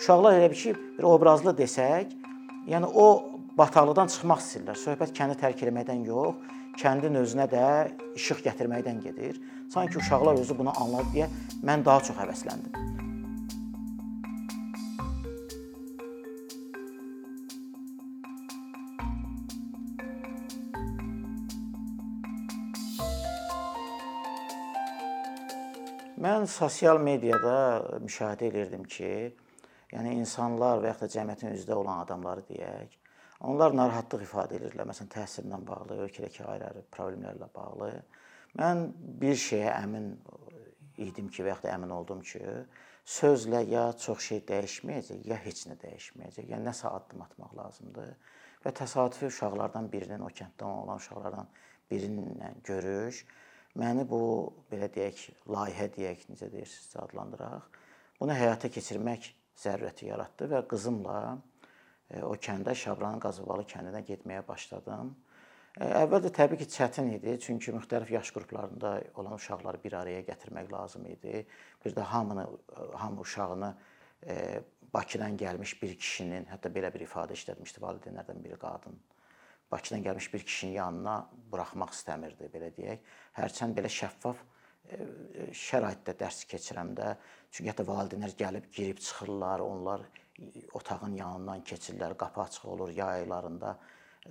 uşaqlar elə bir ki, bir obrazlı desək, yəni o bataqlıqdan çıxmaq istəyirlər. Söhbət kəndi tərk etməkdən yox, kəndin özünə də işıq gətirməkdən gedir. Sanki uşaqlar özü bunu anladı deyə mən daha çox həvəsləndim. Mən sosial mediada müşahidə edirdim ki, yəni insanlar və ya da cəmiyyətin üzvdə olan adamları deyək, onlar narahatlıq ifadə edirlər. Məsələn, təhsillə bağlı, ölkədəki ayrı-ayrı problemlərlə bağlı. Mən bir şeyə əmin idim ki, və ya da əmin oldum ki, sözlə ya çox şey dəyişməyəcək, ya heç nə dəyişməyəcək. Yəni nəsə addım atmaq lazımdır. Və təsadüfi uşaqlardan birinin, o kənddən olan uşaqlardan birinin görüş məni bu belə deyək, layihə deyək, necə deyirsinizsə adlandıraq, bunu həyata keçirmək zərurəti yaratdı və qızımla e, o kəndə Şabranın Qazıbalı kəndinə getməyə başladım. E, əvvəlcə təbii ki, çətin idi, çünki müxtəlif yaş qruplarında olan uşaqları bir araya gətirmək lazım idi. Bir də hamını hamı uşağını e, Bakıdan gəlmiş bir kişinin, hətta belə bir ifadə işlətmişdi valideynlərdən biri qadın Bakıdan gəlmiş bir kişinin yanına buraxmaq istəmirdi, belə deyək. Hərçənd belə şəffaf şəraitdə dərs keçirəndə, çünki hətta valideynlər gəlib girib çıxırlar, onlar otağın yanından keçirlər, qapı açıq olur yay aylarında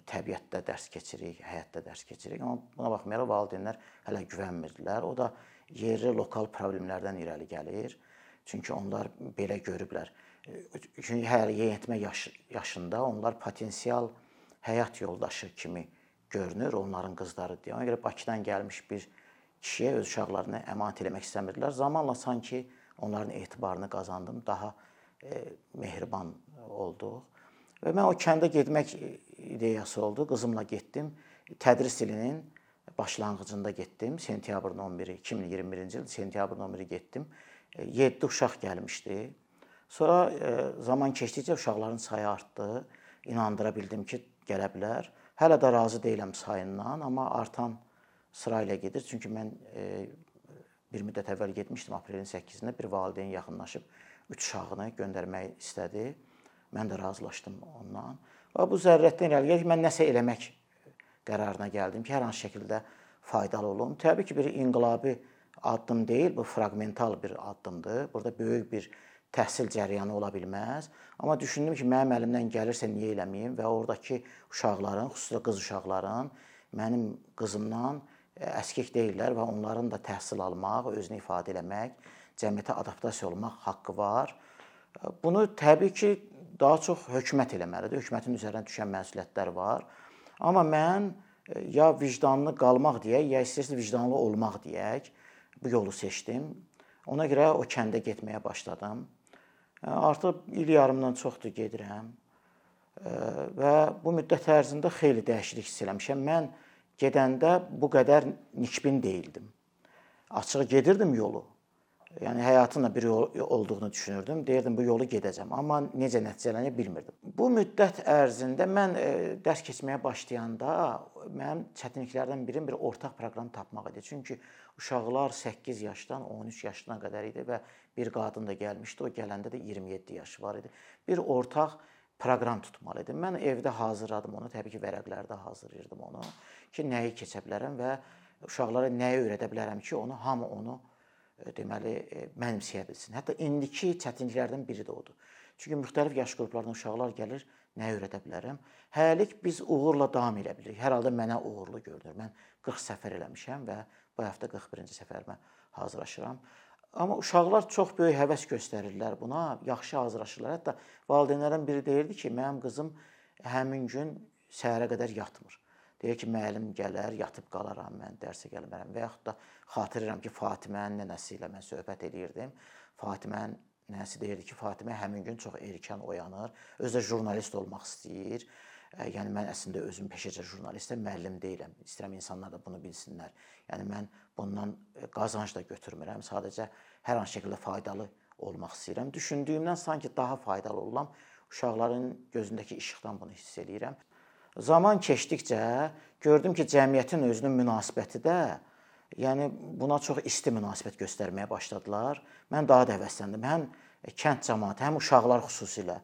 təbiətdə dərs keçirik, həyatda dərs keçirik. Amma buna baxmayaraq valideynlər hələ güvənmirdilər. O da yerli lokal problemlərdən irəli gəlir. Çünki onlar belə görüblər. Çünki hər yeniyetmə yaş, yaşında onlar potensial həyat yoldaşı kimi görünür onların qızları deyə. Ona görə Bakıdan gəlmiş bir kişiyə öz uşaqlarını əmanət eləmək istəmirdilər. Zamanla sanki onların etibarını qazandım, daha e, mehriban olduq. Və mən o kəndə getmək ideyası oldu. Qızımla getdim. Tədris ilinin başlanğıcında getdim. Sentyabrın 11-i, 2021-ci il sentyabrın 11-i getdim. 7 e, uşaq gəlmişdi. Sonra e, zaman keçdikcə uşaqların sayı artdı. İnandıra bildim ki, gələ bilər. Hələ də razı deyiləm sayından, amma artan sıra ilə gedir. Çünki mən e, bir müddət əvvəl getmişdim aprelin 8-də bir valideyn yaxınlaşıb 3 uşağını göndərmək istədi. Mən də razılaşdım ondan. Və bu zərurətdən irəli gəlir mən nəsə eləmək qərarına gəldim ki, hər hansı şəkildə faydalı olum. Təbii ki, bir inqilabi addım deyil, bu fraqmental bir addımdır. Burada böyük bir təhsil cərəyanı ola bilməz. Amma düşündüm ki, mənim əlimdən gəlirsə niyə eləməyim və ordakı uşaqların, xüsusilə qız uşaqların mənim qızımdan əskik deyillər və onların da təhsil almaq, özünü ifadə etmək, cəmiyyətə adaptasiya olmaq haqqı var. E, bunu təbii ki, daha çox hökumət eləməlidir. Hökumətin üzərinə düşən məsuliyyətlər var. Amma mən e, ya vicdanlı qalmaq deyək, ya istəsə vicdanlı olmaq deyək, bu yolu seçdim. Ona görə o kəndə getməyə başladım. Artıq il yarımdan çoxdur gedirəm. Və bu müddət ərzində xeyli dəyişiklik hiss eləmişəm. Mən gedəndə bu qədər nikbin deyildim. Açığı gedirdim yolu. Yəni həyatın da bir yol olduğunu düşünürdüm. Deyirdim bu yolu gedəcəm, amma necə nəticələnəcək bilmirdim. Bu müddət ərzində mən e, dərs keçməyə başlayanda mənim çətinliklərdən birim bir ortaq proqram tapmaq idi. Çünki uşaqlar 8 yaşdan 13 yaşına qədər idi və bir qadın da gəlmişdi. O gələndə də 27 yaşı var idi. Bir ortaq proqram tutmalı idim. Mən evdə hazırladım onu, təbii ki, vərəqlərdə hazırlayırdım onu ki, nəyi keçə bilərəm və uşaqlara nəyi öyrədə bilərəm ki, onu hamı onu E, deməli e, mənimsəyə bilsin. Hətta indiki çətinliklərdən biri də odur. Çünki müxtəlif yaş qruplarından uşaqlar gəlir, nə öyrədə bilərəm? Hələlik biz uğurla davam edə bilirik. Hər halda mənə uğurlu görünür. Mən 40 səfər eləmişəm və bu həftə 41-ci səfərimə hazırlaşıram. Amma uşaqlar çox böyük həvəs göstərirlər buna, yaxşı hazırlaşırlar. Hətta valideynlərdən biri deyirdi ki, mənim qızım həmin gün səhərə qədər yatmır. Deyir ki, müəllim gələr, yatıb qalaram mən, dərsə gəlmərəm və yaxud da xatırlayıram ki, Fatimənin nənəsi ilə mən söhbət eləyirdim. Fatimənin nənəsi deyirdi ki, Fatimə həmin gün çox erkən oyanır, özü də jurnalist olmaq istəyir. Yəni mən əslində özüm peşəcə jurnalistəm, müəllim deyiləm. İstəyirəm insanlar da bunu bilsinlər. Yəni mən bundan qazanc da götürmürəm. Sadəcə hər hansı şəkildə faydalı olmaq istəyirəm. Düşündüyümdən sanki daha faydalı oluram. Uşaqların gözündəki işıqdan bunu hiss eləyirəm. Zaman keçdikcə gördüm ki, cəmiyyətin özünün münasibəti də yəni buna çox isti münasibət göstərməyə başladılar. Mən daha da həvəsləndim. Həm kənd cəmaəti, həm uşaqlar xüsusilə.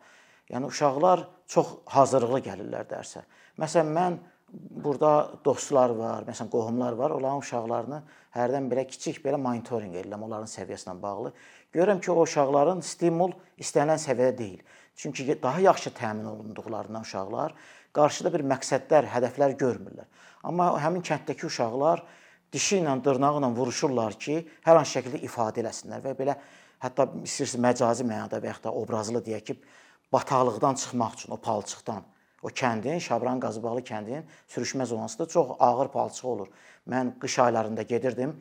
Yəni uşaqlar çox hazırlıqlı gəlirlər dərsə. Məsələn mən burada dostlar var, məsələn qohumlar var, onların uşaqlarını hərdən belə kiçik belə monitorinq edirəm onların səviyyəsinə bağlı. Görürəm ki, o uşaqların stimul istənilən səviyyədə deyil. Çünki daha yaxşı təmin olunduqlarından uşaqlar qarşıda bir məqsədlər, hədəflər görmürlər. Amma həmin kənddəki uşaqlar dişi ilə, dırnağı ilə vuruşurlar ki, hər hansı şəkildə ifadə eləsinlər və belə hətta istəyirsiniz məcazi mənada və ya da obrazlı deyək ki, bataqlıqdan çıxmaq üçün o palçıqdan o kəndin, Şabran Qazıbağlı kəndinin sürüşmə zonasında çox ağır palçıq olur. Mən qış aylarında gedirdim.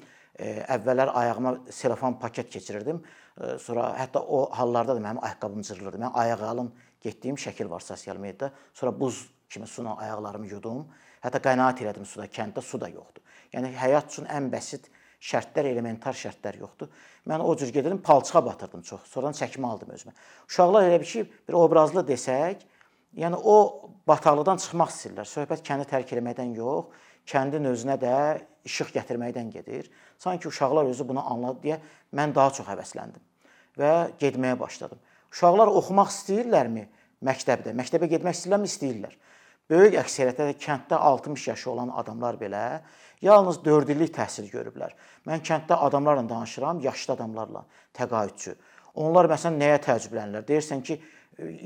Əvvəllər ayağıma selofan paket keçirirdim. Sonra hətta o hallarda da mənim ayaqqabım cırılırdı. Mən ayaqalın getdiyim şəkil var sosial mediada. Sonra buz kimi suyla ayaqlarımı yudum. Hətta qənaət elədim suda, kənddə su da yoxdur. Yəni həyat üçün ən bəsit şərtlər, elementar şərtlər yoxdur. Mən o cür gedirdim, palçığa batırdım çox. Sonradan çəkmə aldım özümə. Uşaqlar elə bir ki, bir obrazlı desək, yəni o bataqlıqdan çıxmaq istəyirlər. Söhbət kəndi tərk etməkdən yox, kəndin özünə də işıq gətirməkdən gedir. Sanki uşaqlar özü bunu anladı deyə mən daha çox həvəsləndim və getməyə başladım. Uşaqlar oxumaq istəyirlərmi məktəbdə? Məktəbə getmək istəyirlərmi? İstəyirlər. Böyük əksəriyyətdə də kənddə 60 yaşı olan adamlar belə yalnız 4 illik təhsil görüblər. Mən kənddə adamlarla danışıram, yaşlı adamlarla, təqaüdçü. Onlar məsələn nəyə təəccüblənirlər? Deyirsən ki,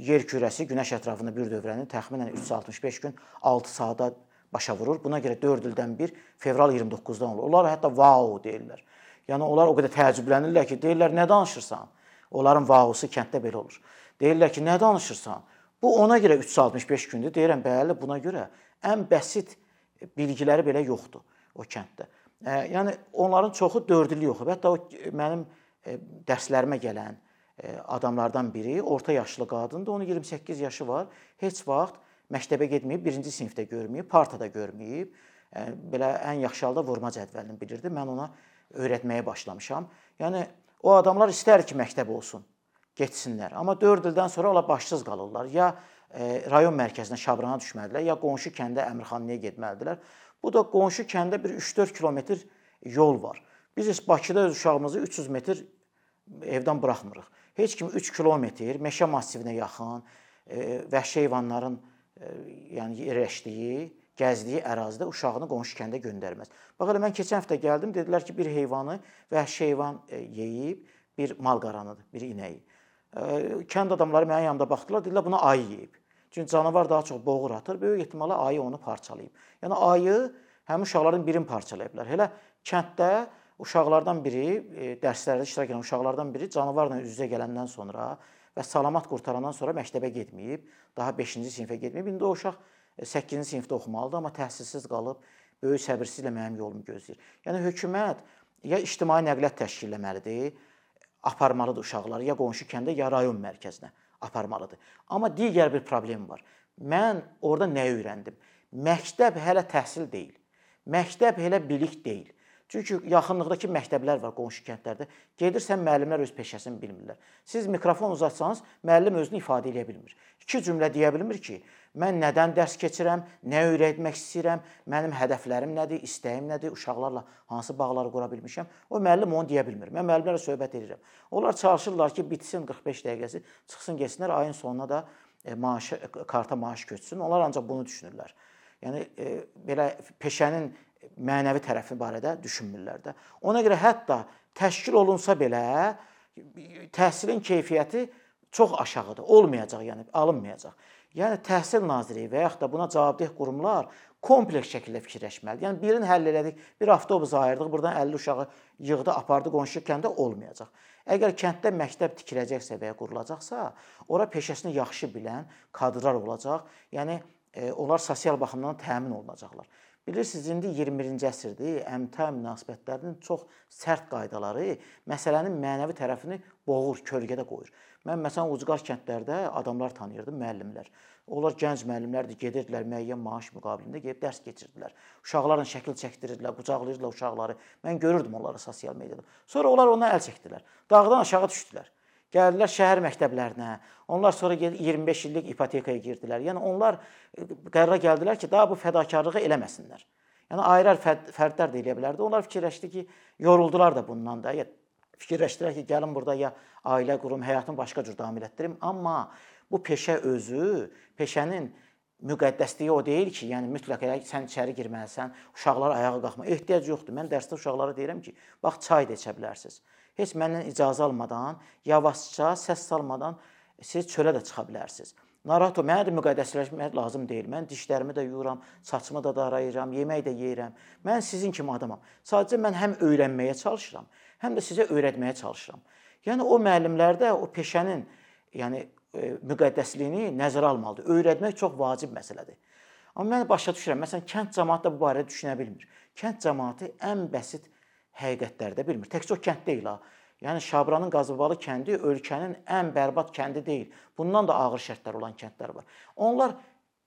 yer kürəsi günəş ətrafında bir dövrəni təxminən 365 gün 6 saata başa vurur. Buna görə 4 ildən bir fevral 29-dan olur. Onlar hətta vau deyirlər. Yəni onlar o qədər təəccüblənirlər ki, deyirlər nə danışırsan? Onların vausu kənddə belə olur. Deyirlər ki, nə danışırsan? Bu ona görə 365 gündür. Deyirəm, bəli, buna görə ən bəsit bilgiləri belə yoxdur o kənddə. Yəni onların çoxu 4 illik oxuyub. Hətta o mənim dərslərimə gələn adamlardan biri orta yaşlı qadındır. Onun 28 yaşı var. Heç vaxt məktəbə getməyib, 1-ci sinifdə görməyib, partada görməyib. Belə ən yaxşı halda vurma cədvəlini bilirdi. Mən ona öyrətməyə başlamışam. Yəni o adamlar istər ki, məktəb olsun getsinlər. Amma 4 ildən sonra onlar başsız qalırlar. Ya e, rayon mərkəzinə Şabrana düşməlidirlər, ya qonşu kəndə Əmirxanlıya getməlidirlər. Bu da qonşu kəndə bir 3-4 kilometr yol var. Biz heç Bakıda öz uşağımızı 300 metr evdən buraxmırıq. Heç kim 3 kilometr meşə massivinə yaxın, e, vəhşi heyvanların e, yəni yerləşdiyi, gəzdiyi ərazidə uşağını qonşu kəndə göndərməz. Bax elə mən keçən həftə gəldim, dedilər ki, bir heyvanı vəhşi heyvan yeyib, bir mal qaranıdır, bir inəyi kənd adamları mənim yanımda baxdılar, dedilər buna ayı yeyib. Çünki canavar daha çox boğur atır, böyük ehtimalla ayı onu parçalayıb. Yəni ayı həmin uşaqların birini parçalaya bilər. Elə kənddə uşaqlardan biri, dərslərdə iştirak edən uşaqlardan biri canavarla üz-üzə gələndən sonra və salamat qurtarandan sonra məktəbə getməyib, daha 5-ci sinifə getməyib. İndi o uşaq 8-ci e, sinifdə oxumalıdır, amma təhsilsiz qalıb, böyük səbirsizliklə mənim yolumu gözləyir. Yəni hökumət ya ictimai nəqliyyat təşkil etməlidir, aparmalıdır uşaqları ya qonşu kəndə, ya rayon mərkəzinə aparmalıdır. Amma digər bir problem var. Mən orada nə öyrəndim? Məktəb hələ təhsil deyil. Məktəb hələ bilik deyil. Çünki yaxınlıqdakı məktəblər var qonşu kəndlərdə. Gedirsən müəllimlər öz peşəsini bilmirlər. Siz mikrofon uzatsanız, müəllim özünü ifadə edə bilmir. İki cümlə deyə bilmir ki, mən nədən dərs keçirəm, nə öyrətmək istəyirəm, mənim hədəflərim nədir, istəyim nədir, uşaqlarla hansı bağları qura bilmişəm. O müəllim onu deyə bilmir. Mən müəllimlərlə söhbət edirəm. Onlar çalışırlar ki, bitsin 45 dəqiqəsi, çıxsın getsinlər, ayın sonuna da e, maaşı karta maaş köçsün. Onlar ancaq bunu düşünürlər. Yəni e, belə peşənin mənəvi tərəfi barədə düşünmürlər də. Ona görə hətta təşkil olunsa belə təhsilin keyfiyyəti çox aşağıdır. Olmayacaq, yəni alınmayacaq. Yəni Təhsil Nazirliyi və yaxud da buna cavabdeh qurumlar kompleks şəkildə fikirləşməlidir. Yəni birini həll elədik, bir avtobus ayırdıq, burdan 50 uşağı yığdı, apardı qonşu kəndə olmayacaq. Əgər kənddə məktəb tikiləcəksə və ya qurulacaqsa, ora peşəsini yaxşı bilən kadrlar olacaq. Yəni e, onlar sosial baxımdan təmin olunacaqlar. Bilirsiniz, indi 21-ci əsrdir. Əmtə münasibətlərinin çox sərt qaydaları məsələnin mənəvi tərəfini boğur, kölgədə qoyur. Mən məsələn ucqar kəndlərdə adamlar tanıyırdım, müəllimlər. Onlar gənc müəllimlərdir, gedirdilər müəyyən maaş müqabilində gedib dərs keçirdilər. Uşaqlarla şəkil çəkdirirdilər, qucaqlayırdılar uşaqları. Mən görürdüm onları sosial mediada. Sonra onlar ona əl çəkdilər. Dağdan aşağı düşdülər. Gəldilər şəhər məktəblərinə. Onlar sonra 25 illik ipotekaya girdilər. Yəni onlar e, qərara gəldilər ki, daha bu fədakarlığı eləməsinlər. Yəni ayrı fərdlər də eləyə bilərdi. Onlar fikirləşdi ki, yoruldular da bundan da. fikirləşdirər ki, gəlin burada ya ailə qurum, həyatımı başqa cür davam etdirim, amma bu peşə özü, peşənin müqəddəsliyi o deyil ki, yəni mütləq elə sən içəri girməlisən, uşaqlar ayağa qalxma. Ehtiyac yoxdur. Mən dərsdə uşaqlara deyirəm ki, bax çay da içə bilərsiniz. Heç məndən icazə almadan, yavaşca, səs salmadan siz çölə də çıxa bilərsiniz. Narahat ol, mənə də müqəddəsləşmək lazım deyil. Mən dişlərimi də yuyuram, saçımı da darayıram, yemək də yeyirəm. Mən sizin kimi adamam. Sadəcə mən həm öyrənməyə çalışıram, həm də sizə öyrətməyə çalışıram. Yəni o müəllimlərdə o peşənin, yəni e, müqəddəsliyini nəzərə almalıdır. Öyrətmək çox vacib məsələdir. Amma mən başa düşürəm. Məsələn, kənd cəmaəti də bu barədə düşünə bilmir. Kənd cəmaəti ən bəsit həqiqətləri də bilmir. Təkcə o kənd deyil ha. Yəni Şabranın Qazıbalı kəndi ölkənin ən bərbad kəndi deyil. Bundan da ağır şərtlər olan kəndlər var. Onlar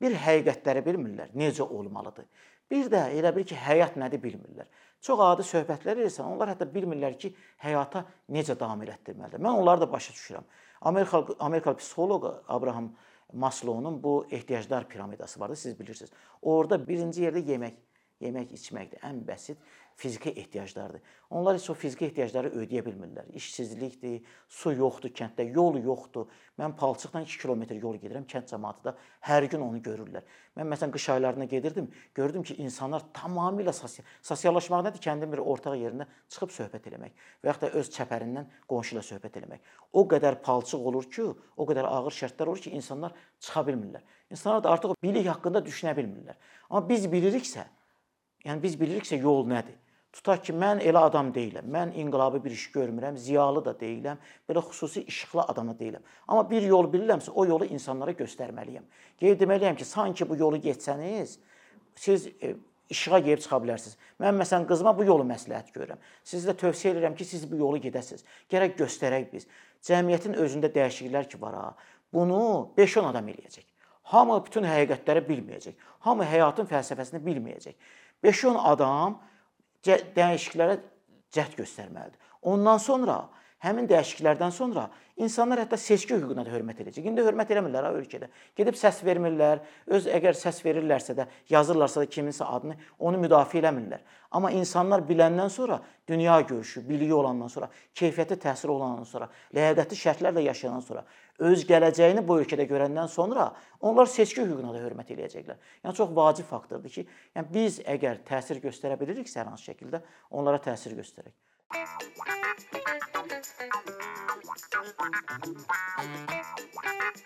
bir həqiqətləri bilmirlər, necə olmalıdır. Bir də elə bil ki, həyat nədir bilmirlər. Çox adi söhbətlər edirsən, onlar hətta bilmirlər ki, həyata necə davam etdirməlidir. Mən onları da başa düşürəm. Amerikalı Amerikalı psixoloq Abraham Maslow'un bu ehtiyaclar piramidası vardı, siz bilirsiniz. Orada birinci yerdə yemək, yemək, içməkdir. Ən bəsit fiziki ehtiyaclardır. Onlar heç o fiziki ehtiyacları ödəyə bilmirlər. İşsizlikdir, su yoxdur kənddə, yol yoxdur. Mən palçıqla 2 kilometr yol gedirəm, kənd cəmaəti də hər gün onu görürlər. Mən məsələn qış aylarında gedirdim, gördüm ki, insanlar tamamilə sosial sosiallaşmaq nədir? Kəndin bir ortaq yerində çıxıb söhbət eləmək və yaxud da öz çəpərindən qonşu ilə söhbət eləmək. O qədər palçıq olur ki, o qədər ağır şərtlər olur ki, insanlar çıxa bilmirlər. İnsanlar da artıq bilik haqqında düşünə bilmirlər. Amma biz biliriksə, yəni biz biliriksə yol nədir? Tutaq ki, mən elə adam deyiləm. Mən inqilabi bir iş görmürəm, ziyalı da deyiləm, belə xüsusi işıqlı adam da deyiləm. Amma bir yol bilirəmsə, o yolu insanlara göstərməliyəm. Qeyd deməliyəm ki, sanki bu yolu getsəniz, siz e, işığa gəlib çıxa bilərsiniz. Mən məsələn qızıma bu yolu məsləhət görürəm. Sizə tövsiyə edirəm ki, siz bu yolu gedəsiniz. Gərək göstərək biz. Cəmiyyətin özündə dəyişikliklər ki var ha. Bunu 5-10 adam eləyəcək. Hamı bütün həqiqətləri bilməyəcək. Hamı həyatın fəlsəfəsini bilməyəcək. 5-10 adam dəyişikliklərə cəhd göstərməlidir. Ondan sonra həmin dəyişikliklərdən sonra insanlar hətta seçki hüququna da hörmət edəcək. İndi hörmət eləmirlər ha ölkədə. Gedib səs vermirlər. Öz əgər səs verirlərsə də, yazırlarsa da kiminsə adını, onu müdafiə eləmirlər. Amma insanlar biləndən sonra, dünya görüşü, biliyi olandan sonra, keyfiyyəti təhsil olandan sonra, ləyaqətli şərtlərlə yaşayandan sonra, öz gələcəyini bu ölkədə görəndən sonra onlar seçki hüququna da hörmət eləyəcəklər. Yəni çox vacib faktordur ki, yəni biz əgər təsir göstərə biliriksə hər hansı şəkildə onlara təsir göstərək. Thank you.